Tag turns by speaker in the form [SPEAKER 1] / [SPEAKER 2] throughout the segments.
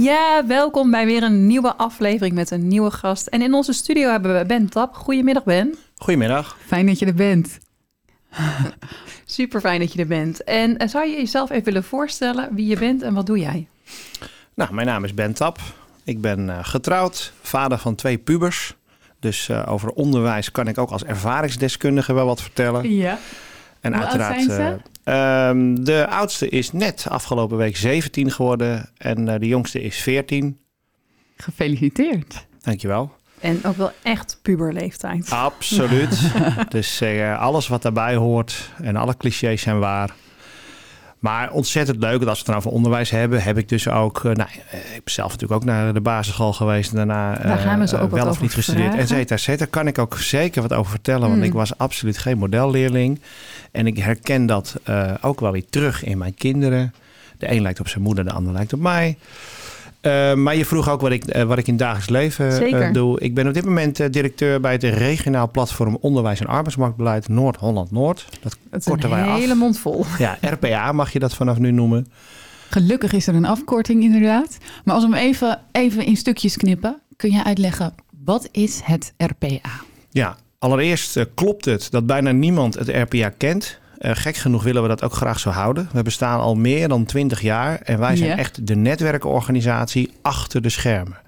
[SPEAKER 1] Ja, welkom bij weer een nieuwe aflevering met een nieuwe gast. En in onze studio hebben we Ben Tap. Goedemiddag Ben.
[SPEAKER 2] Goedemiddag.
[SPEAKER 3] Fijn dat je er bent.
[SPEAKER 1] Super fijn dat je er bent. En eh, zou je jezelf even willen voorstellen wie je bent en wat doe jij?
[SPEAKER 2] Nou, mijn naam is Ben Tap. Ik ben eh, getrouwd, vader van twee pubers. Dus eh, over onderwijs kan ik ook als ervaringsdeskundige wel wat vertellen.
[SPEAKER 3] Ja.
[SPEAKER 2] En
[SPEAKER 3] Hoe oud
[SPEAKER 2] eh, ehm, de oudste is net afgelopen week 17 geworden en eh, de jongste is 14.
[SPEAKER 3] Gefeliciteerd.
[SPEAKER 2] Dankjewel.
[SPEAKER 1] En ook wel echt puberleeftijd.
[SPEAKER 2] Absoluut. dus eh, alles wat daarbij hoort en alle clichés zijn waar. Maar ontzettend leuk, want als we het nou over onderwijs hebben, heb ik dus ook, eh, nou, eh, ik ben zelf natuurlijk ook naar de basisschool geweest en daarna
[SPEAKER 1] Daar gaan we
[SPEAKER 2] eh,
[SPEAKER 1] ook
[SPEAKER 2] wel of niet gestudeerd, cetera, et cetera. Kan ik ook zeker wat over vertellen, want
[SPEAKER 1] Hmm.
[SPEAKER 2] ik was absoluut geen modelleerling. En ik herken dat ook wel weer terug in mijn kinderen. De een lijkt op zijn moeder, de ander lijkt op mij. Eh, maar je vroeg ook wat ik, eh, wat ik in het dagelijks leven eh, doe. Ik ben op dit moment directeur bij het regionaal platform Onderwijs en Arbeidsmarktbeleid Noord-Holland-Noord. Dat korten wij
[SPEAKER 1] een
[SPEAKER 2] af.
[SPEAKER 1] hele mond vol.
[SPEAKER 2] Ja, RPA mag je dat vanaf nu noemen.
[SPEAKER 3] Gelukkig is er een afkorting inderdaad. Maar als we hem even, even in stukjes knippen, kun je uitleggen, wat is het RPA?
[SPEAKER 2] Ja, allereerst klopt het dat bijna niemand het RPA kent. Eh, gek genoeg willen we dat ook graag zo houden. We bestaan al meer dan 20 jaar en wij zijn echt de netwerkorganisatie achter de schermen.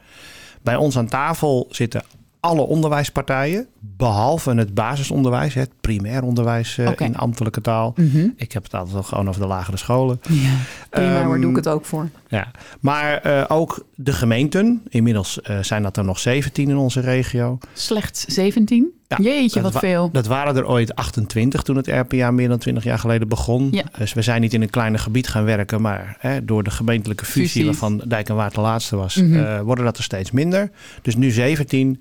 [SPEAKER 2] Bij ons aan tafel zitten alle onderwijspartijen, behalve het basisonderwijs, het primair onderwijs eh, in ambtelijke taal. Ik heb het altijd wel gewoon over de lagere scholen.
[SPEAKER 3] Ja.
[SPEAKER 1] Prima, waar doe ik het ook voor?
[SPEAKER 2] Ja, maar eh, ook de gemeenten. Inmiddels eh, zijn dat er nog 17 in onze regio.
[SPEAKER 3] Slechts 17?
[SPEAKER 2] Ja,
[SPEAKER 3] Jeetje, wat
[SPEAKER 2] wa-
[SPEAKER 3] veel.
[SPEAKER 2] Dat waren er ooit 28 toen het RPA meer dan 20 jaar geleden begon.
[SPEAKER 3] Ja.
[SPEAKER 2] Dus we zijn niet in een kleiner gebied gaan werken, maar hè, door de gemeentelijke fusie,
[SPEAKER 3] Fusies.
[SPEAKER 2] waarvan Dijk en Waard de laatste was,
[SPEAKER 3] Mhm.
[SPEAKER 2] worden dat er steeds minder. Dus nu 17.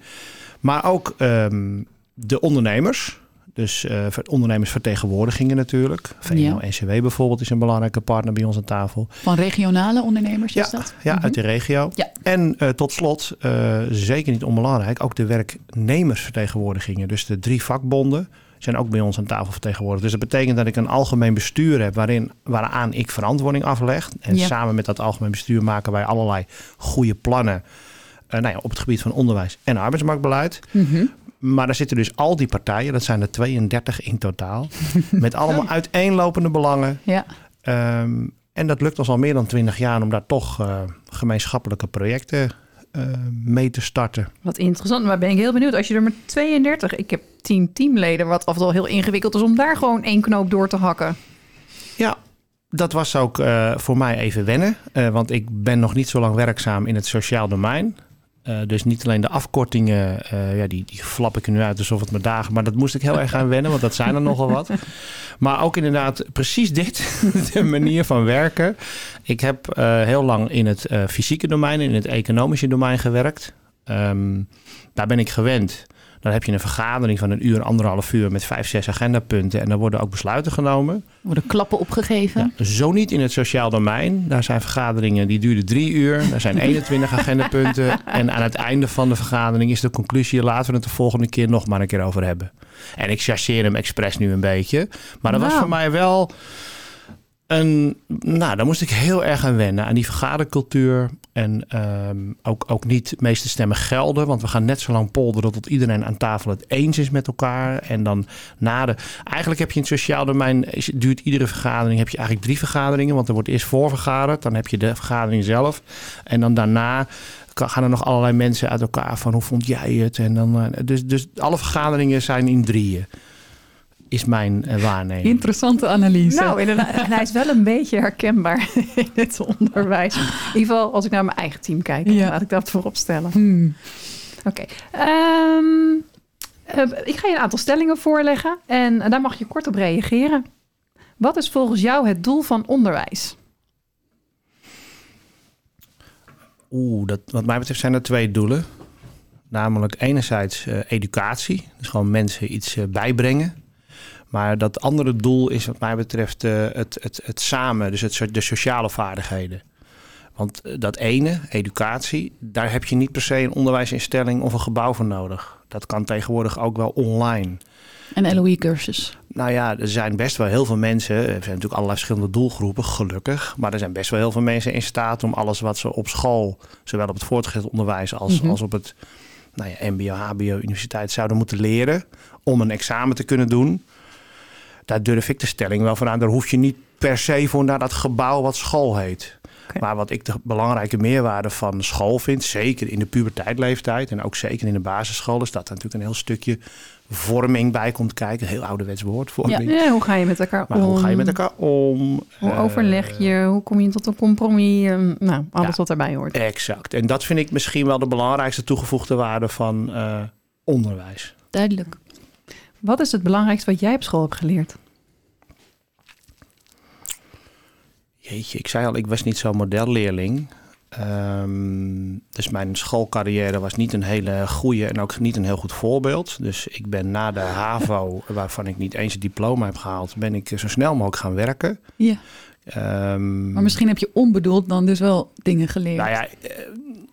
[SPEAKER 2] Maar ook ehm, de ondernemers. Dus eh, ver- ondernemersvertegenwoordigingen natuurlijk. VNO-NCW bijvoorbeeld is een belangrijke partner bij ons aan tafel.
[SPEAKER 3] Van regionale ondernemers
[SPEAKER 2] Ja,
[SPEAKER 3] is dat?
[SPEAKER 2] ja
[SPEAKER 3] Mhm.
[SPEAKER 2] uit de regio.
[SPEAKER 3] Ja.
[SPEAKER 2] En eh, tot slot, eh, zeker niet onbelangrijk, ook de werknemersvertegenwoordigingen. Dus de drie vakbonden zijn ook bij ons aan tafel vertegenwoordigd. Dus dat betekent dat ik een algemeen bestuur heb waarin, waaraan ik verantwoording afleg. En
[SPEAKER 3] Ja.
[SPEAKER 2] samen met dat algemeen bestuur maken wij allerlei goede plannen nou ja, op het gebied van onderwijs en arbeidsmarktbeleid.
[SPEAKER 3] Mhm.
[SPEAKER 2] Maar daar zitten dus al die partijen, dat zijn er 32 in totaal, met allemaal uiteenlopende belangen.
[SPEAKER 3] Ja.
[SPEAKER 2] Ehm, en dat lukt ons al meer dan 20 jaar om daar toch eh, gemeenschappelijke projecten eh, mee te starten.
[SPEAKER 1] Wat interessant, maar ben ik heel benieuwd. Als je er met 32, ik heb 10 teamleden, wat af en toe heel ingewikkeld is om daar gewoon één knoop door te hakken.
[SPEAKER 2] Ja, dat was ook eh, voor mij even wennen. eh, want ik ben nog niet zo lang werkzaam in het sociaal domein. Eh, dus niet alleen de afkortingen, eh, ja, die, die flap ik er nu uit alsof het me dagen. Maar dat moest ik heel erg aan wennen, want dat zijn er nogal wat. Maar ook inderdaad precies dit, de manier van werken. Ik heb eh, heel lang in het fysieke domein, in het economische domein gewerkt. Ehm, daar ben ik gewend. Dan heb je een vergadering van een uur, anderhalf uur met vijf, zes agendapunten. En dan worden ook besluiten genomen.
[SPEAKER 3] Worden klappen opgegeven?
[SPEAKER 2] Ja, zo niet in het sociaal domein. Daar zijn vergaderingen die duren drie uur. Daar zijn 21 agendapunten. En aan het einde van de vergadering is de conclusie... laten we het de volgende keer nog maar een keer over hebben. En ik chargeer hem expres nu een beetje. Maar dat was
[SPEAKER 3] Wauw.
[SPEAKER 2] voor mij wel een... Nou, daar moest ik heel erg aan wennen. Aan die vergadercultuur. En ehm, ook, ook niet de meeste stemmen gelden. Want we gaan net zo lang polderen tot iedereen aan tafel het eens is met elkaar. En dan na de... Eigenlijk heb je in het sociaal domein... duurt iedere vergadering... heb je eigenlijk drie vergaderingen. Want er wordt eerst voorvergaderd. Dan heb je de vergadering zelf. En dan daarna gaan er nog allerlei mensen uit elkaar van... hoe vond jij het? En dan, eh, dus, dus alle vergaderingen zijn in drieën. Is mijn eh, waarneming.
[SPEAKER 3] Interessante analyse.
[SPEAKER 1] Nou, inderdaad. En hij is wel een beetje herkenbaar in het onderwijs. In ieder geval als ik naar mijn eigen team kijk.
[SPEAKER 3] Ja.
[SPEAKER 1] Laat ik dat voorop stellen.
[SPEAKER 3] Hmm.
[SPEAKER 1] Oké. Ehm, eh, ik ga je een aantal stellingen voorleggen. En daar mag je kort op reageren. Wat is volgens jou het doel van onderwijs?
[SPEAKER 2] Oeh, dat, wat mij betreft zijn er twee doelen. Namelijk enerzijds eh, educatie, dus gewoon mensen iets bijbrengen. Maar dat andere doel is wat mij betreft eh, het, het, het samen, dus het, de sociale vaardigheden. Want eh, dat ene, educatie, daar heb je niet per se een onderwijsinstelling of een gebouw voor nodig. Dat kan tegenwoordig ook wel online.
[SPEAKER 3] Een LOE-cursus.
[SPEAKER 2] Nou ja, er zijn best wel heel veel mensen. Er zijn natuurlijk allerlei verschillende doelgroepen, gelukkig. Maar er zijn best wel heel veel mensen in staat om alles wat ze op school, zowel op het voortgezet onderwijs als,
[SPEAKER 3] Mhm.
[SPEAKER 2] als op het nou ja, MBO, HBO, universiteit zouden moeten leren om een examen te kunnen doen. Daar durf ik de stelling wel van aan. Daar hoef je niet per se voor naar dat gebouw wat school heet. Maar wat ik de belangrijke meerwaarde van school vind, zeker in de puberteitleeftijd en ook zeker in de basisschool, is dat er natuurlijk een heel stukje vorming bij komt kijken. Een heel ouderwets woord, vorming.
[SPEAKER 1] Ja, hoe ga je met elkaar
[SPEAKER 2] Maar
[SPEAKER 1] om?
[SPEAKER 2] hoe ga je met elkaar om?
[SPEAKER 1] Hoe
[SPEAKER 2] Eh,
[SPEAKER 1] overleg je? Hoe kom je tot een compromis? Ehm, Nou, alles
[SPEAKER 2] Ja.
[SPEAKER 1] wat daarbij hoort.
[SPEAKER 2] Exact. En dat vind ik misschien wel de belangrijkste toegevoegde waarde van eh, onderwijs.
[SPEAKER 3] Duidelijk.
[SPEAKER 1] Wat is het belangrijkste wat jij op school hebt geleerd?
[SPEAKER 2] Jeetje, ik zei al, ik was niet zo'n modelleerling. Ehm, dus mijn schoolcarrière was niet een hele goede en ook niet een heel goed voorbeeld. Dus ik ben na de HAVO, waarvan ik niet eens het diploma heb gehaald, ben ik zo snel mogelijk gaan werken.
[SPEAKER 3] Ja.
[SPEAKER 2] Ehm,
[SPEAKER 3] Maar misschien heb je onbedoeld dan dus wel dingen geleerd.
[SPEAKER 2] Nou ja, eh,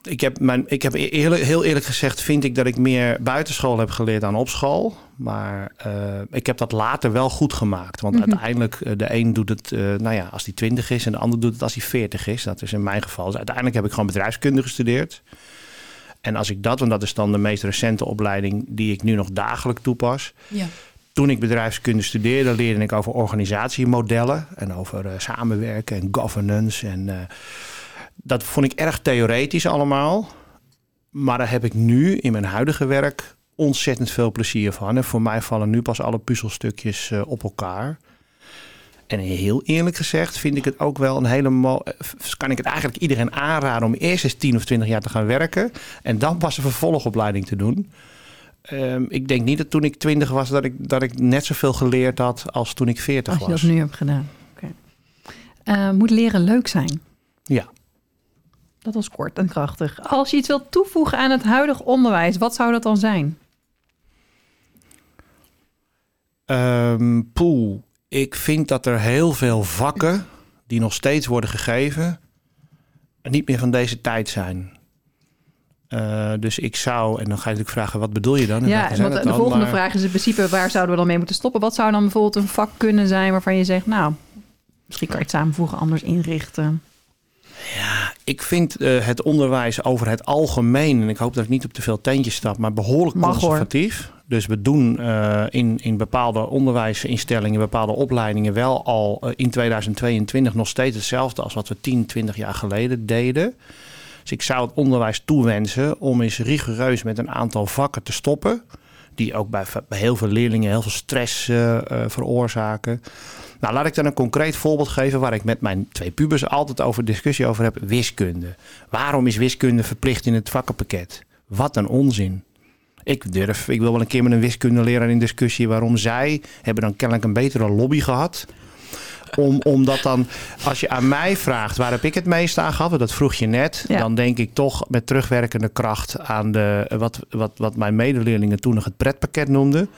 [SPEAKER 2] ik heb, mijn, ik heb eerlijk, heel eerlijk gezegd, vind ik dat ik meer buitenschool heb geleerd dan op school. Maar eh, ik heb dat later wel goed gemaakt. Want
[SPEAKER 3] Mhm.
[SPEAKER 2] uiteindelijk, eh, de een doet het, eh, nou ja, als hij 20 is en de ander doet het als hij 40 is. Dat is in mijn geval. Dus uiteindelijk heb ik gewoon bedrijfskunde gestudeerd. En als ik dat, want dat is dan de meest recente opleiding die ik nu nog dagelijks toepas.
[SPEAKER 3] Ja.
[SPEAKER 2] Toen ik bedrijfskunde studeerde, leerde ik over organisatiemodellen en over samenwerken en governance. En dat vond ik erg theoretisch allemaal. Maar daar heb ik nu in mijn huidige werk ontzettend veel plezier van. En voor mij vallen nu pas alle puzzelstukjes eh, op elkaar. En heel eerlijk gezegd vind ik het ook wel een hele mo- eh, kan ik het eigenlijk iedereen aanraden om eerst eens 10 of 20 jaar te gaan werken en dan pas een vervolgopleiding te doen. Ehm, ik denk niet dat toen ik 20 was dat ik, dat ik net zoveel geleerd had als toen ik 40
[SPEAKER 1] Als je
[SPEAKER 2] was.
[SPEAKER 1] dat nu hebt gedaan. Eh, moet leren leuk zijn?
[SPEAKER 2] Ja.
[SPEAKER 1] Dat was kort en krachtig. Als je iets wilt toevoegen aan het huidige onderwijs, wat zou dat dan zijn?
[SPEAKER 2] Ehm poeh, ik vind dat er heel veel vakken die nog steeds worden gegeven, niet meer van deze tijd zijn. Eh, dus ik zou, en dan ga je natuurlijk vragen, wat bedoel je dan? En
[SPEAKER 1] Ja,
[SPEAKER 2] het
[SPEAKER 1] de
[SPEAKER 2] dan?
[SPEAKER 1] volgende
[SPEAKER 2] Maar-
[SPEAKER 1] vraag is in principe, waar zouden we dan mee moeten stoppen? Wat zou dan bijvoorbeeld een vak kunnen zijn waarvan je zegt, nou, misschien kan je het samenvoegen, anders inrichten.
[SPEAKER 2] Ik vind eh, het onderwijs over het algemeen, en ik hoop dat ik niet op te veel tentjes stap, maar behoorlijk
[SPEAKER 1] Mag, hoor.
[SPEAKER 2] conservatief. Dus we doen eh, in, in bepaalde onderwijsinstellingen, bepaalde opleidingen wel al eh, in 2022 nog steeds hetzelfde als wat we 10, 20 jaar geleden deden. Dus ik zou het onderwijs toewensen om eens rigoureus met een aantal vakken te stoppen. Die ook bij, bij heel veel leerlingen heel veel stress eh, eh, veroorzaken. Nou, laat ik dan een concreet voorbeeld geven waar ik met mijn twee pubers altijd over discussie over heb. Wiskunde. Waarom is wiskunde verplicht in het vakkenpakket? Wat een onzin. Ik durf, ik wil wel een keer met een wiskundeleraar in discussie waarom zij hebben dan kennelijk een betere lobby gehad. Om, omdat dan, als je aan mij vraagt waar heb ik het meest aan gehad, dat vroeg je net,
[SPEAKER 1] Ja.
[SPEAKER 2] dan denk ik toch met terugwerkende kracht aan de, wat, wat, wat mijn medeleerlingen toen nog het pretpakket noemden.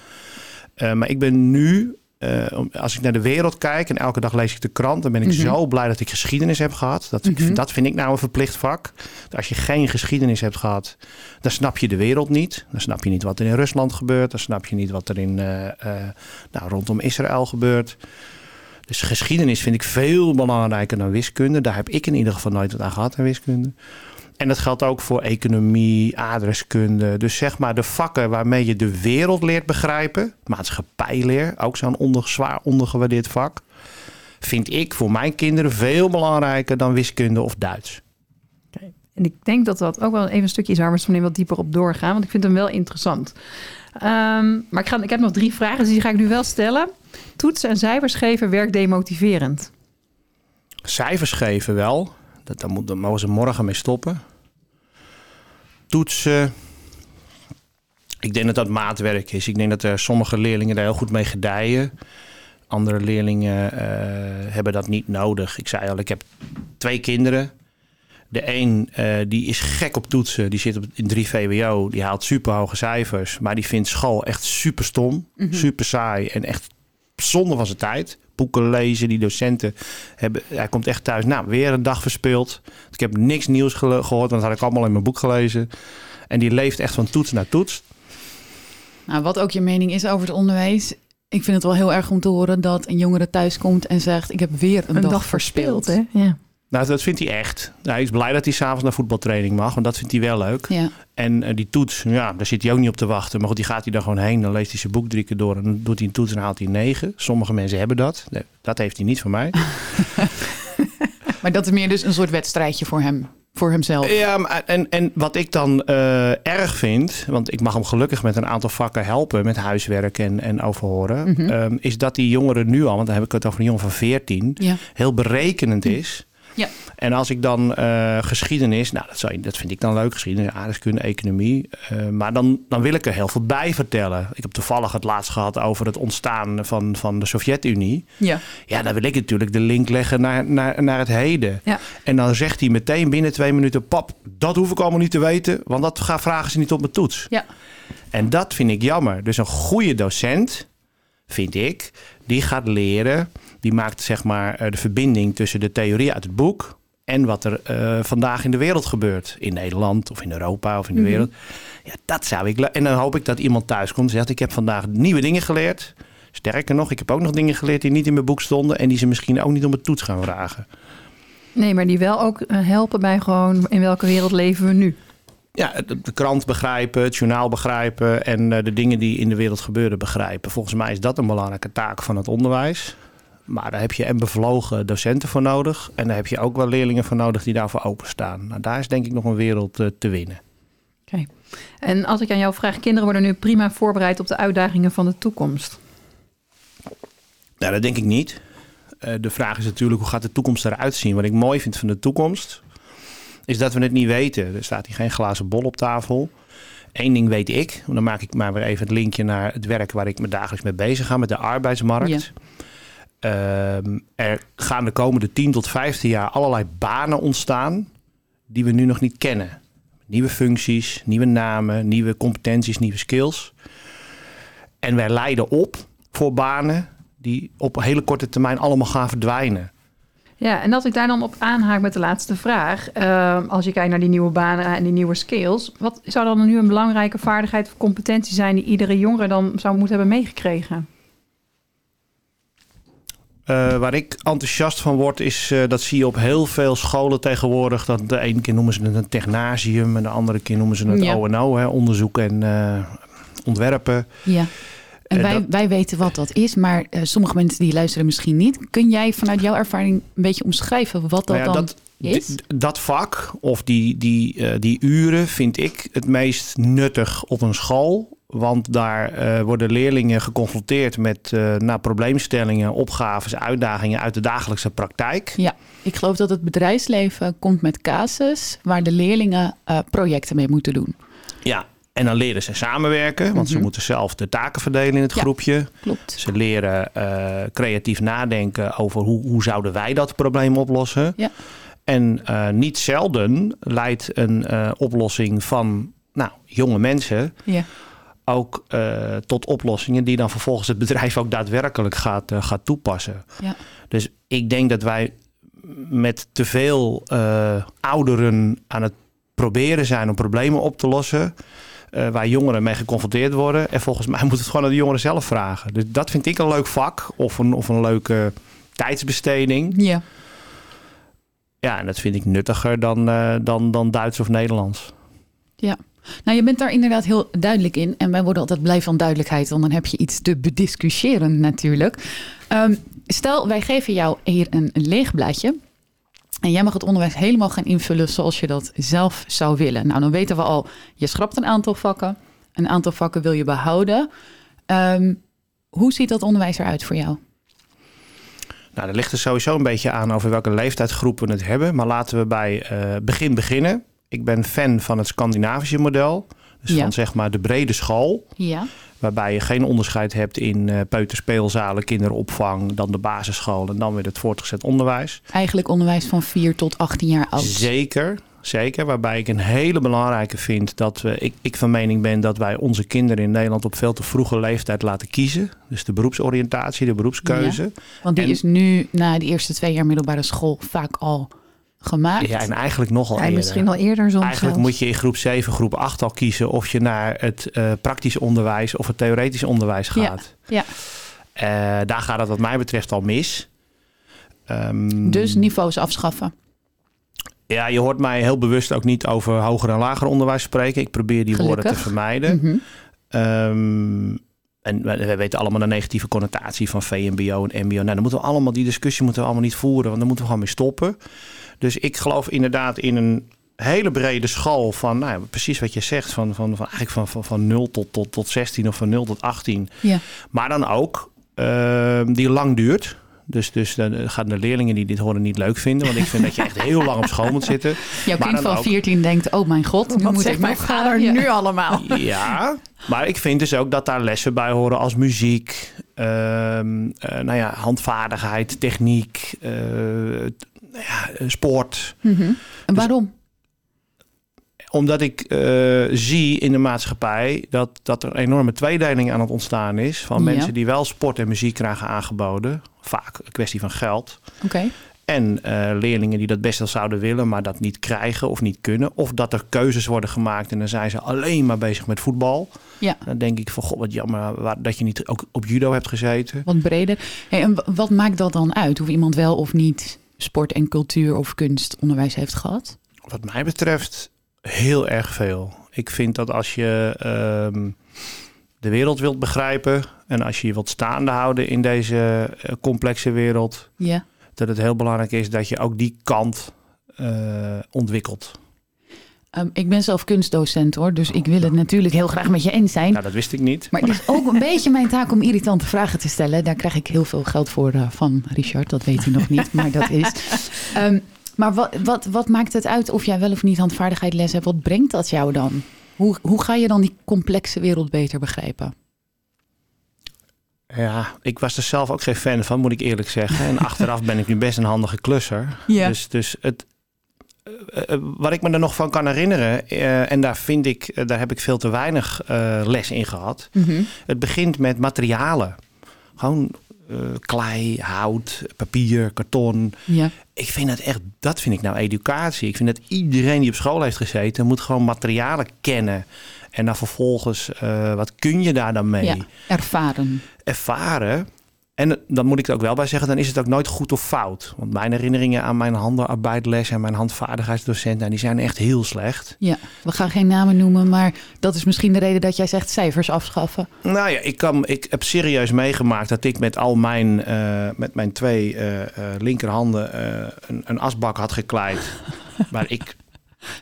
[SPEAKER 2] Eh, maar ik ben nu, eh, als ik naar de wereld kijk en elke dag lees ik de krant, dan ben ik
[SPEAKER 3] Mhm.
[SPEAKER 2] zo blij dat ik geschiedenis heb gehad. Dat, ik-
[SPEAKER 3] Mhm.
[SPEAKER 2] dat vind ik nou een verplicht vak. Als je geen geschiedenis hebt gehad, dan snap je de wereld niet. Dan snap je niet wat er in Rusland gebeurt. Dan snap je niet wat er in, eh, nou, rondom Israël gebeurt. Dus geschiedenis vind ik veel belangrijker dan wiskunde. Daar heb ik in ieder geval nooit wat aan gehad aan wiskunde. En dat geldt ook voor economie, adreskunde. Dus zeg maar de vakken waarmee je de wereld leert begrijpen. Maatschappijleer, ook zo'n onder, zwaar ondergewaardeerd vak. Vind ik voor mijn kinderen veel belangrijker dan wiskunde of Duits.
[SPEAKER 1] En ik denk dat dat ook wel even een stukje is waar we zo wat dieper op doorgaan, want ik vind hem wel interessant. Ehm, maar ik, ga, ik heb nog drie vragen, dus die ga ik nu wel stellen. Toetsen en cijfers geven werkt demotiverend.
[SPEAKER 2] Cijfers geven wel. Dat, daar, moet, daar mogen ze morgen mee stoppen. Toetsen. Ik denk dat dat maatwerk is. Ik denk dat er sommige leerlingen daar heel goed mee gedijen. Andere leerlingen eh, hebben dat niet nodig. Ik zei al, ik heb twee kinderen. De een eh, die is gek op toetsen, die zit op, in 3 VWO, die haalt super hoge cijfers, maar die vindt school echt super stom, super saai en echt zonde van zijn tijd. Boeken lezen, die docenten hebben, hij komt echt thuis, nou weer een dag verspeeld. Ik heb niks nieuws gehoord, want dat had ik allemaal in mijn boek gelezen. En die leeft echt van toets naar toets.
[SPEAKER 3] Nou, wat ook je mening is over het onderwijs. Ik vind het wel heel erg om te horen dat een jongere thuis komt en zegt: Ik heb weer een, dag, verspeeld.
[SPEAKER 1] hè? Ja.
[SPEAKER 2] Nou, dat vindt hij echt. Hij is blij dat hij s'avonds naar voetbaltraining mag, want dat vindt hij wel leuk.
[SPEAKER 3] Ja.
[SPEAKER 2] En eh, die toets, ja, daar zit hij ook niet op te wachten. Maar goed, die gaat hij dan gewoon heen. Dan leest hij zijn boek drie keer door en dan doet hij een toets en haalt hij negen. Sommige mensen hebben dat. Nee, dat heeft hij niet van mij.
[SPEAKER 3] Maar dat is meer dus een soort wedstrijdje voor hem, voor hemzelf.
[SPEAKER 2] Ja, maar en, en wat ik dan eh, erg vind, want ik mag hem gelukkig met een aantal vakken helpen met huiswerk en, en overhoren,
[SPEAKER 3] Mhm.
[SPEAKER 2] ehm, is dat die jongeren nu al, want dan heb ik het over een jongen van 14,
[SPEAKER 3] Ja.
[SPEAKER 2] heel berekenend is.
[SPEAKER 3] Ja.
[SPEAKER 2] En als ik dan eh, geschiedenis, nou dat, zou, je- dat vind ik dan leuk, geschiedenis, aardrijkskunde, economie. eh, maar dan, dan wil ik er heel veel bij vertellen. Ik heb toevallig het laatst gehad over het ontstaan van, van de Sovjet-Unie.
[SPEAKER 3] Ja.
[SPEAKER 2] Ja, dan wil ik natuurlijk de link leggen naar, naar, naar het heden.
[SPEAKER 1] Ja.
[SPEAKER 2] En dan zegt hij meteen binnen twee minuten: Pap, dat hoef ik allemaal niet te weten, want dat gaan vragen ze niet op mijn toets.
[SPEAKER 3] Ja.
[SPEAKER 2] En dat vind ik jammer. Dus een goede docent, vind ik, die gaat leren, die maakt zeg maar eh, de verbinding tussen de theorie uit het boek en wat er eh, vandaag in de wereld gebeurt. In Nederland of in Europa of in de
[SPEAKER 3] Mhm.
[SPEAKER 2] wereld. Ja, dat zou ik. En dan hoop ik dat iemand thuis komt en zegt: Ik heb vandaag nieuwe dingen geleerd. Sterker nog, ik heb ook nog dingen geleerd die niet in mijn boek stonden en die ze misschien ook niet om het toets gaan vragen.
[SPEAKER 1] Nee, maar die wel ook eh, helpen bij gewoon in welke wereld leven we nu.
[SPEAKER 2] Ja, de, de krant begrijpen, het journaal begrijpen en de dingen die in de wereld gebeuren begrijpen. Volgens mij is dat een belangrijke taak van het onderwijs. Maar daar heb je en bevlogen docenten voor nodig. En daar heb je ook wel leerlingen voor nodig die daarvoor openstaan. Nou, daar is denk ik nog een wereld eh, te winnen.
[SPEAKER 1] Oké. En als ik aan jou vraag, kinderen worden nu prima voorbereid op de uitdagingen van de toekomst.
[SPEAKER 2] Nou, dat denk ik niet. Eh, de vraag is natuurlijk hoe gaat de toekomst eruit zien. Wat ik mooi vind van de toekomst is dat we het niet weten. Er staat hier geen glazen bol op tafel. Eén ding weet ik, dan maak ik maar weer even het linkje naar het werk waar ik me dagelijks mee bezig ga met de arbeidsmarkt. Ehm, er gaan de komende 10 tot 15 jaar allerlei banen ontstaan die we nu nog niet kennen. Nieuwe functies, nieuwe namen, nieuwe competenties, nieuwe skills. En wij leiden op voor banen die op een hele korte termijn allemaal gaan verdwijnen.
[SPEAKER 1] Ja, en als ik daar dan op aanhaak met de laatste vraag. eh, als je kijkt naar die nieuwe banen en die nieuwe skills. Wat zou dan nu een belangrijke vaardigheid of competentie zijn die iedere jongere dan zou moeten hebben meegekregen?
[SPEAKER 2] Eh, waar ik enthousiast van word, is eh, dat zie je op heel veel scholen tegenwoordig. Dat de ene keer noemen ze het een technasium en de andere keer noemen ze het
[SPEAKER 3] Ja.
[SPEAKER 2] O&O, hè, onderzoek en eh, ontwerpen.
[SPEAKER 3] Ja. En wij,
[SPEAKER 2] dat-
[SPEAKER 3] wij weten wat dat is, maar sommige mensen die luisteren misschien niet. Kun jij vanuit jouw ervaring een beetje omschrijven wat dat
[SPEAKER 2] Nou ja,
[SPEAKER 3] dan
[SPEAKER 2] dat,
[SPEAKER 3] is?
[SPEAKER 2] dat vak of die, die, die uren vind ik het meest nuttig op een school. Want daar eh, worden leerlingen geconfronteerd met nou, probleemstellingen, opgaves, uitdagingen uit de dagelijkse praktijk.
[SPEAKER 3] Ja, ik geloof dat het bedrijfsleven komt met casus waar de leerlingen eh, projecten mee moeten doen.
[SPEAKER 2] Ja, en dan leren ze samenwerken, want ze
[SPEAKER 3] Mhm.
[SPEAKER 2] moeten zelf de taken verdelen in het
[SPEAKER 3] Ja.
[SPEAKER 2] groepje.
[SPEAKER 3] Klopt.
[SPEAKER 2] Ze leren creatief nadenken over hoe, hoe zouden wij dat probleem oplossen.
[SPEAKER 3] Ja.
[SPEAKER 2] En niet zelden leidt een oplossing van nou, jonge mensen
[SPEAKER 3] Ja.
[SPEAKER 2] Ook eh, tot oplossingen die dan vervolgens het bedrijf ook daadwerkelijk gaat, eh, gaat toepassen.
[SPEAKER 3] Ja.
[SPEAKER 2] Dus ik denk dat wij met te veel eh, ouderen aan het proberen zijn om problemen op te lossen. waar jongeren mee geconfronteerd worden. En volgens mij moet het gewoon aan de jongeren zelf vragen. Dus dat vind ik een leuk vak of een, of een leuke tijdsbesteding.
[SPEAKER 3] Ja.
[SPEAKER 2] Ja, en dat vind ik nuttiger dan, dan, dan Duits of Nederlands.
[SPEAKER 3] Nou, je bent daar inderdaad heel duidelijk in. En wij worden altijd blij van duidelijkheid, want dan heb je iets te bediscussiëren natuurlijk. Ehm, stel, wij geven jou hier een, leeg blaadje. En jij mag het onderwijs helemaal gaan invullen zoals je dat zelf zou willen. Nou, dan weten we al, je schrapt een aantal vakken. Een aantal vakken wil je behouden. Ehm, hoe ziet dat onderwijs eruit voor jou?
[SPEAKER 2] Nou, dat ligt er sowieso een beetje aan over welke leeftijdsgroep we het hebben. Maar laten we bij eh, begin beginnen. Ik ben fan van het Scandinavische model. Dus
[SPEAKER 3] Ja.
[SPEAKER 2] van zeg maar de brede school,
[SPEAKER 3] Ja.
[SPEAKER 2] waarbij je geen onderscheid hebt in eh peuterspeelzalen, kinderopvang, dan de basisschool en dan weer het voortgezet onderwijs.
[SPEAKER 3] Eigenlijk onderwijs van 4 tot 18 jaar oud.
[SPEAKER 2] Zeker, zeker. Waarbij ik een hele belangrijke vind dat we, ik, ik van mening ben dat wij onze kinderen in Nederland op veel te vroege leeftijd laten kiezen. Dus de beroepsoriëntatie, de beroepskeuze.
[SPEAKER 3] Want die
[SPEAKER 2] En-
[SPEAKER 3] is nu na de eerste twee jaar middelbare school vaak al gemaakt.
[SPEAKER 2] Ja, en eigenlijk nogal
[SPEAKER 1] Ja,
[SPEAKER 2] eerder.
[SPEAKER 1] misschien al eerder soms
[SPEAKER 2] Eigenlijk
[SPEAKER 1] zelfs.
[SPEAKER 2] moet je in groep 7, groep 8 al kiezen of je naar het eh, praktisch onderwijs of het theoretisch onderwijs gaat.
[SPEAKER 3] ja.
[SPEAKER 2] Eh, daar gaat het wat mij betreft al mis. Ehm,
[SPEAKER 3] Dus niveaus afschaffen.
[SPEAKER 2] Ja, je hoort mij heel bewust ook niet over hoger en lager onderwijs spreken. Ik probeer die woorden te vermijden.
[SPEAKER 3] Mhm.
[SPEAKER 2] Ehm, en we, we weten allemaal de negatieve connotatie van VMBO en MBO. Nou, dan moeten we allemaal die discussie moeten we allemaal niet voeren, want dan moeten we gewoon mee stoppen. Dus ik geloof inderdaad in een hele brede school van, nou, ja, precies wat je zegt, van, van, van eigenlijk van, van, van 0 tot, tot, tot 16 of van 0 tot 18.
[SPEAKER 3] Ja.
[SPEAKER 2] Maar dan ook ehm, die lang duurt. Dus, dus dan gaan de leerlingen die dit horen niet leuk vinden. Want ik vind dat je echt heel lang op school moet zitten.
[SPEAKER 3] Jouw
[SPEAKER 2] Maar
[SPEAKER 3] kind van
[SPEAKER 2] ook-
[SPEAKER 3] 14 denkt, oh mijn god, nu
[SPEAKER 1] Wat
[SPEAKER 3] moet ik
[SPEAKER 1] mijn
[SPEAKER 3] nog
[SPEAKER 1] vader.
[SPEAKER 3] Ja.
[SPEAKER 1] nu allemaal?
[SPEAKER 2] Ja, maar ik vind dus ook dat daar lessen bij horen als muziek, ehm, eh, nou ja, handvaardigheid, techniek, eh, nou ja, eh, sport.
[SPEAKER 3] Mhm. En waarom?
[SPEAKER 2] Omdat ik eh, zie in de maatschappij dat, dat er een enorme tweedeling aan het ontstaan is. Van
[SPEAKER 3] Ja.
[SPEAKER 2] mensen die wel sport en muziek krijgen aangeboden. Vaak een kwestie van geld.
[SPEAKER 3] Oké.
[SPEAKER 2] En eh, leerlingen die dat best wel zouden willen, maar dat niet krijgen of niet kunnen. Of dat er keuzes worden gemaakt en dan zijn ze alleen maar bezig met voetbal.
[SPEAKER 3] Ja.
[SPEAKER 2] Dan denk ik van, god wat jammer waar- dat je niet ook op judo hebt gezeten.
[SPEAKER 3] Wat breder. Hey, en wat maakt dat dan uit? Of iemand wel of niet sport en cultuur of kunstonderwijs heeft gehad?
[SPEAKER 2] Wat mij betreft heel erg veel. Ik vind dat als je ehm, de wereld wilt begrijpen en als je je wilt staande houden in deze eh, complexe wereld,
[SPEAKER 3] Ja.
[SPEAKER 2] dat het heel belangrijk is dat je ook die kant eh, ontwikkelt.
[SPEAKER 3] Ehm, ik ben zelf kunstdocent hoor, dus ik wil het natuurlijk heel graag met je eens zijn.
[SPEAKER 2] Nou, dat wist ik niet.
[SPEAKER 3] Maar het is ook een beetje mijn taak om irritante vragen te stellen. Daar krijg ik heel veel geld voor eh, van Richard. Dat weet hij nog niet, maar dat is. Ehm, maar wat, wat, wat maakt het uit of jij wel of niet handvaardigheid les hebt? Wat brengt dat jou dan? Hoe, hoe ga je dan die complexe wereld beter begrijpen?
[SPEAKER 2] Ja, ik was er zelf ook geen fan van, moet ik eerlijk zeggen. En achteraf ben ik nu best een handige klusser.
[SPEAKER 3] Ja.
[SPEAKER 2] Dus, dus het, wat ik me er nog van kan herinneren, eh, en daar vind ik, eh, daar heb ik veel te weinig eh, les in gehad.
[SPEAKER 3] Mhm.
[SPEAKER 2] Het begint met materialen. Gewoon eh, klei, hout, papier, karton.
[SPEAKER 3] Ja.
[SPEAKER 2] Ik vind dat echt, dat vind ik nou educatie. Ik vind dat iedereen die op school heeft gezeten, moet gewoon materialen kennen. En dan vervolgens, eh, wat kun je daar dan mee?
[SPEAKER 3] ja, ervaren.
[SPEAKER 2] ervaren. En dan moet ik er ook wel bij zeggen, dan is het ook nooit goed of fout. Want mijn herinneringen aan mijn handenarbeidles en mijn handvaardigheidsdocent, nou, die zijn echt heel slecht.
[SPEAKER 3] Ja, we gaan geen namen noemen, maar dat is misschien de reden dat jij zegt cijfers afschaffen.
[SPEAKER 2] Nou ja, ik, kan, ik heb serieus meegemaakt dat ik met al mijn, eh, met mijn twee eh, eh, linkerhanden een, een asbak had gekleid. waar ik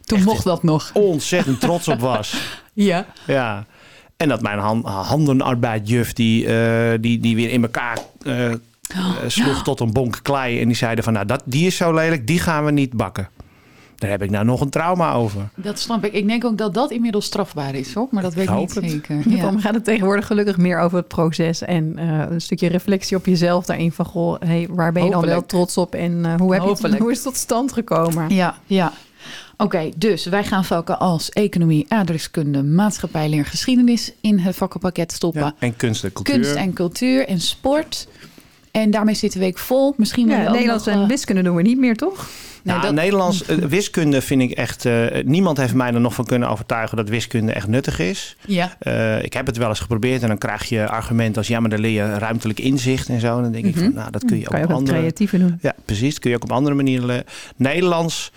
[SPEAKER 3] Toen mocht dat nog.
[SPEAKER 2] ontzettend trots op was.
[SPEAKER 3] Ja.
[SPEAKER 2] Ja. En dat mijn han, handenarbeidjuf, die, eh, die, die weer in elkaar eh, eh, sloeg tot een bonk klei. En die zeiden van, nou, dat, die is zo lelijk, die gaan we niet bakken. Daar heb ik nou nog een trauma over.
[SPEAKER 3] Dat snap ik. Ik denk ook dat dat inmiddels strafbaar is, hoor. Maar dat weet ik
[SPEAKER 2] Ik
[SPEAKER 3] niet
[SPEAKER 2] het.
[SPEAKER 3] zeker.
[SPEAKER 1] Ja. Dan gaat het tegenwoordig gelukkig meer over het proces en eh, een stukje reflectie op jezelf daarin van goh, hey, waar ben je dan wel
[SPEAKER 3] Hopelijk.
[SPEAKER 1] trots op en eh, hoe, heb je het,
[SPEAKER 3] Hopelijk.
[SPEAKER 1] hoe is het tot stand gekomen?
[SPEAKER 3] Ja, ja. Oké, dus wij gaan vakken als economie, aardrijkskunde, maatschappijleer, geschiedenis in het vakkenpakket stoppen.
[SPEAKER 2] Ja. En kunst en cultuur.
[SPEAKER 3] Kunst en cultuur en sport. En daarmee zit de week vol. Misschien
[SPEAKER 1] Ja, Nederlands
[SPEAKER 3] nog,
[SPEAKER 1] en
[SPEAKER 3] eh,
[SPEAKER 1] wiskunde doen we niet meer, toch?
[SPEAKER 3] nee,
[SPEAKER 2] Nou,
[SPEAKER 3] dat-
[SPEAKER 2] Nederlands eh, wiskunde vind ik echt. eh, niemand heeft mij er nog van kunnen overtuigen dat wiskunde echt nuttig is.
[SPEAKER 3] Ja,
[SPEAKER 2] Eh, ik heb het wel eens geprobeerd en dan krijg je argumenten als ja, maar dan leer je ruimtelijk inzicht en zo. En dan denk ik
[SPEAKER 3] Mhm.
[SPEAKER 2] van, nou, dat kun je ook
[SPEAKER 1] je
[SPEAKER 2] op andere
[SPEAKER 1] creatiever doen.
[SPEAKER 2] Ja, precies. Dat kun je ook op andere manieren leren. Nederlands.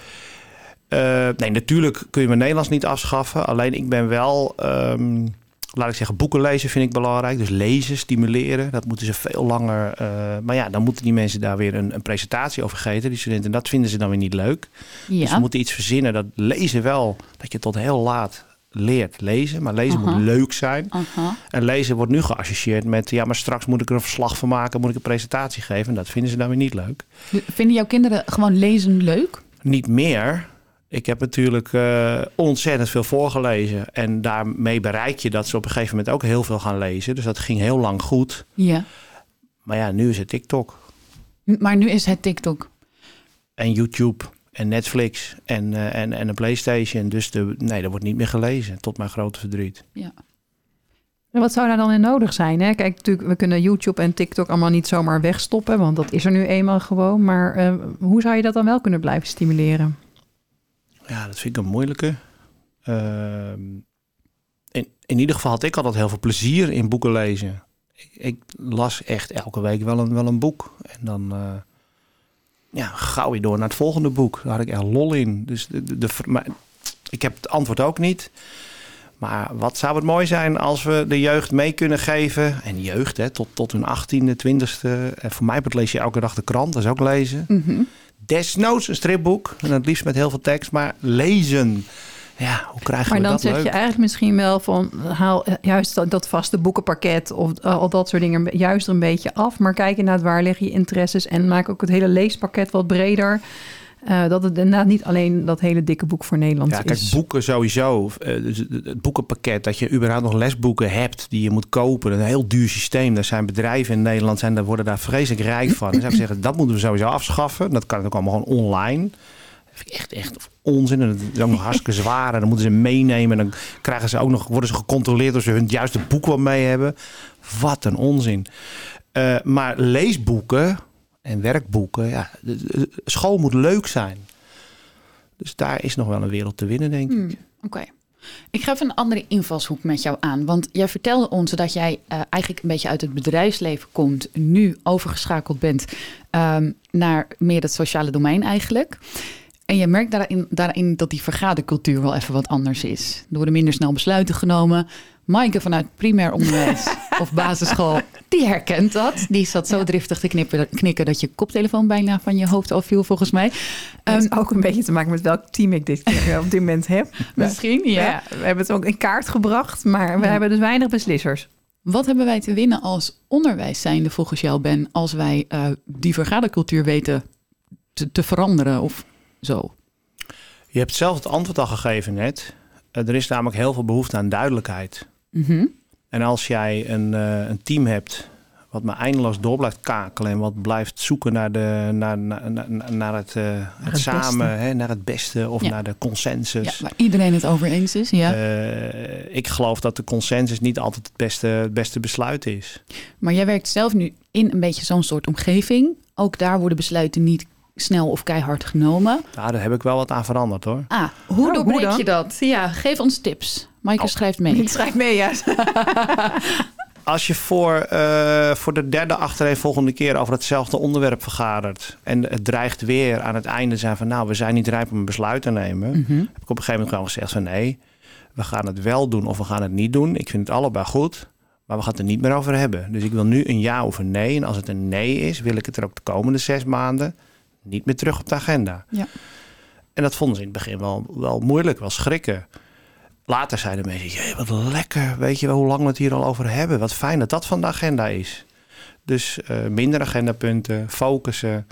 [SPEAKER 2] Eh, nee, natuurlijk kun je mijn Nederlands niet afschaffen. Alleen ik ben wel, ehm, laat ik zeggen, boeken lezen vind ik belangrijk. Dus lezen, stimuleren. Dat moeten ze veel langer. eh, maar ja, dan moeten die mensen daar weer een, een presentatie over geven. Die studenten, dat vinden ze dan weer niet leuk. Dus ze moeten iets verzinnen. Dat lezen wel, dat je tot heel laat leert lezen. Maar lezen moet leuk zijn. En lezen wordt nu geassocieerd met... ja, maar straks moet ik er een verslag van maken... moet ik een presentatie geven. En dat vinden ze dan weer niet leuk.
[SPEAKER 3] Vinden jouw kinderen gewoon lezen leuk?
[SPEAKER 2] Niet meer. Ik heb natuurlijk uh, ontzettend veel voorgelezen. En daarmee bereik je dat ze op een gegeven moment ook heel veel gaan lezen. Dus dat ging heel lang goed.
[SPEAKER 3] Ja.
[SPEAKER 2] Maar ja, nu is het TikTok.
[SPEAKER 3] Maar nu is het TikTok.
[SPEAKER 2] En YouTube en Netflix en, uh, en, en een PlayStation. Dus de, nee, er wordt niet meer gelezen, tot mijn grote verdriet.
[SPEAKER 3] Ja.
[SPEAKER 1] En wat zou daar dan in nodig zijn? Hè? Kijk, natuurlijk, we kunnen YouTube en TikTok allemaal niet zomaar wegstoppen, want dat is er nu eenmaal gewoon. Maar uh, hoe zou je dat dan wel kunnen blijven stimuleren?
[SPEAKER 2] Ja, dat vind ik een moeilijke. Uh, in, in ieder geval had ik altijd heel veel plezier in boeken lezen. Ik, las echt elke week wel een, wel een boek. En dan uh, ja, gauw je door naar het volgende boek. Daar had ik echt lol in. Dus de, de, maar ik heb het antwoord ook niet. Maar wat zou het mooi zijn als we de jeugd mee kunnen geven. En jeugd, hè, tot, tot hun 18e, 20e. En voor mij lees je elke dag de krant, dat is ook lezen.
[SPEAKER 3] Mm.
[SPEAKER 2] Desnoods een stripboek. En het liefst met heel veel tekst, maar lezen. Ja, hoe krijgen
[SPEAKER 1] maar
[SPEAKER 2] we dat
[SPEAKER 1] dan zeg
[SPEAKER 2] leuk?
[SPEAKER 1] je eigenlijk misschien wel van haal juist dat, dat vaste boekenpakket of uh, al dat soort dingen juist er een beetje af. Maar kijk inderdaad waar liggen je interesses en maak ook het hele leespakket wat breder. Uh, dat het inderdaad niet alleen dat hele dikke boek voor Nederland
[SPEAKER 2] ja, kijk,
[SPEAKER 1] is.
[SPEAKER 2] boeken sowieso. Uh, dus het boekenpakket, dat je überhaupt nog lesboeken hebt die je moet kopen. Een heel duur systeem. Er zijn bedrijven in Nederland, zijn, daar worden daar vreselijk rijk van. Zou ik zeggen, dat moeten we sowieso afschaffen. Dat kan ook allemaal gewoon online. Dat vind ik echt, echt onzin. En dat is ook nog hartstikke zwaar. En dan moeten ze meenemen. En dan krijgen ze ook nog, worden ze gecontroleerd of ze hun juiste boek wel mee hebben. Wat een onzin. Uh, maar leesboeken en werkboeken. Ja, de, de, school moet leuk zijn. Dus daar is nog wel een wereld te winnen, denk
[SPEAKER 3] Hmm,
[SPEAKER 2] ik.
[SPEAKER 3] Oké. Okay. Ik ga even een andere invalshoek met jou aan. Want jij vertelde ons dat jij uh, eigenlijk een beetje uit het bedrijfsleven komt. Nu overgeschakeld bent um, naar meer het sociale domein eigenlijk. En je merkt daarin, daarin dat die vergadercultuur wel even wat anders is. Er worden minder snel besluiten genomen. Maaike vanuit primair onderwijs of basisschool, die herkent dat. Die zat zo driftig te knippen, knikken dat je koptelefoon bijna van je hoofd afviel, volgens mij.
[SPEAKER 1] Het um, ook een beetje te maken met welk team ik dit op dit moment heb.
[SPEAKER 3] Misschien, ja.
[SPEAKER 1] ja. We hebben het ook in kaart gebracht, maar we ja. hebben dus weinig beslissers.
[SPEAKER 3] Wat hebben wij te winnen als onderwijs zijnde volgens jou, Ben, als wij uh, die vergadercultuur weten te, te veranderen of zo?
[SPEAKER 2] Je hebt zelf het antwoord al gegeven net. Uh, er is namelijk heel veel behoefte aan duidelijkheid.
[SPEAKER 3] Mm -hmm.
[SPEAKER 2] En als jij een, uh, een, team hebt wat maar eindeloos door blijft kakelen en wat blijft zoeken naar, de, naar, naar, naar, naar het, uh, het,
[SPEAKER 3] het
[SPEAKER 2] samen, hè, naar het beste of ja. naar de consensus.
[SPEAKER 3] Ja, waar iedereen het over eens is. Ja.
[SPEAKER 2] Uh, ik geloof dat de consensus niet altijd het beste, het beste besluit is.
[SPEAKER 3] Maar jij werkt zelf nu in een beetje zo'n soort omgeving. Ook daar worden besluiten niet snel of keihard genomen.
[SPEAKER 2] Ja, daar heb ik wel wat aan veranderd hoor.
[SPEAKER 3] Ah, hoe oh, doorbreek hoe je dat? Ja, geef ons tips. Maaike oh, schrijft mee.
[SPEAKER 1] Ik schrijf mee, ja.
[SPEAKER 2] Als je voor, uh, voor de derde achtereenvolgende keer over hetzelfde onderwerp vergadert... en het dreigt weer aan het einde zijn van... nou, we zijn niet rijp om een besluit te nemen...
[SPEAKER 3] Mm -hmm.
[SPEAKER 2] heb ik op een gegeven moment gewoon gezegd van... nee, we gaan het wel doen of we gaan het niet doen. Ik vind het allebei goed, maar we gaan het er niet meer over hebben. Dus ik wil nu een ja of een nee. En als het een nee is, wil ik het er ook de komende zes maanden... niet meer terug op de agenda.
[SPEAKER 3] Ja.
[SPEAKER 2] En dat vonden ze in het begin wel, wel moeilijk, wel schrikken. Later zeiden mensen, jee, wat lekker. Weet je wel hoe lang we het hier al over hebben? Wat fijn dat dat van de agenda is. Dus uh, minder agendapunten, focussen.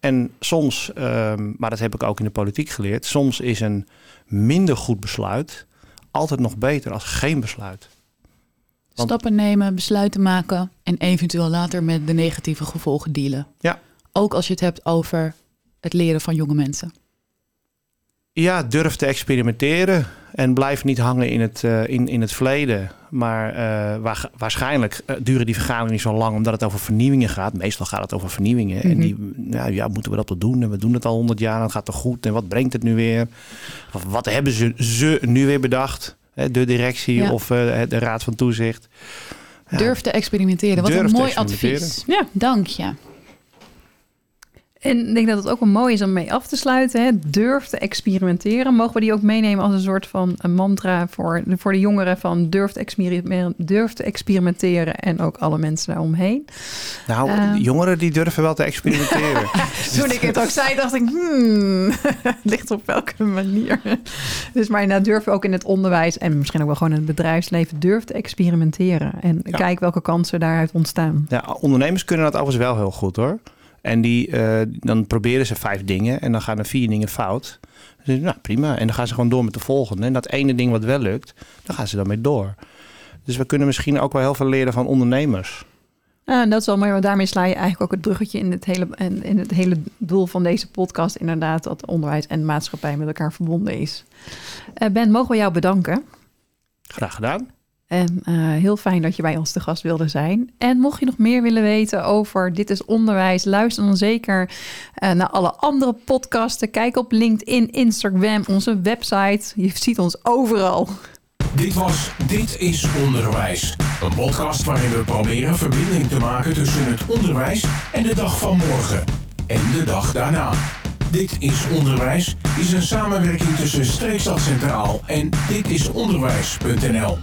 [SPEAKER 2] En soms, um, maar dat heb ik ook in de politiek geleerd... soms is een minder goed besluit altijd nog beter als geen besluit.
[SPEAKER 3] Want, Stappen nemen, besluiten maken... en eventueel later met de negatieve gevolgen dealen.
[SPEAKER 2] Ja.
[SPEAKER 3] Ook als je het hebt over het leren van jonge mensen.
[SPEAKER 2] Ja, durf te experimenteren en blijf niet hangen in het, uh, in, in het verleden. Maar uh, waar, waarschijnlijk uh, duren die vergaderingen zo lang omdat het over vernieuwingen gaat. Meestal gaat het over vernieuwingen. Mm -hmm. En die, nou, ja, moeten we dat toch doen? En we doen het al honderd jaar en het gaat toch goed? En wat brengt het nu weer? Of wat hebben ze, ze nu weer bedacht? Hè, de directie ja. of de raad van toezicht.
[SPEAKER 3] Ja. Durf te experimenteren. Wat een mooi advies. Ja, dank je.
[SPEAKER 1] En ik denk dat het ook wel mooi is om mee af te sluiten. Hè? Durf te experimenteren. Mogen we die ook meenemen als een soort van een mantra voor, voor de jongeren van durf te, experimenteren, durf te experimenteren en ook alle mensen daaromheen.
[SPEAKER 2] Nou, uh, jongeren die durven wel te experimenteren.
[SPEAKER 1] Toen ik het ook zei, dacht ik, hmm, ligt op welke manier. Dus maar nou durf ook in het onderwijs en misschien ook wel gewoon in het bedrijfsleven, durf te experimenteren. En ja. kijk welke kansen daaruit ontstaan.
[SPEAKER 2] Ja, ondernemers kunnen dat overigens wel heel goed hoor. En die, uh, dan proberen ze vijf dingen en dan gaan er vier dingen fout. Dus, nou, prima. En dan gaan ze gewoon door met de volgende. En dat ene ding wat wel lukt, dan gaan ze dan mee door. Dus we kunnen misschien ook wel heel veel leren van ondernemers.
[SPEAKER 1] Ja, en dat is wel mooi, want daarmee sla je eigenlijk ook het bruggetje in het hele, in, in het hele doel van deze podcast. Inderdaad, dat onderwijs en maatschappij met elkaar verbonden is. Eh, ben, mogen we jou bedanken?
[SPEAKER 2] Graag gedaan.
[SPEAKER 1] En eh, heel fijn dat je bij ons te gast wilde zijn. En mocht je nog meer willen weten over Dit is Onderwijs, luister dan zeker eh, naar alle andere podcasten. Kijk op LinkedIn, Instagram, onze website. Je ziet ons overal.
[SPEAKER 4] Dit was Dit is Onderwijs. Een podcast waarin we proberen verbinding te maken tussen het onderwijs en de dag van morgen. En de dag daarna. Dit is Onderwijs is een samenwerking tussen Streekstad Centraal en ditisonderwijs.nl.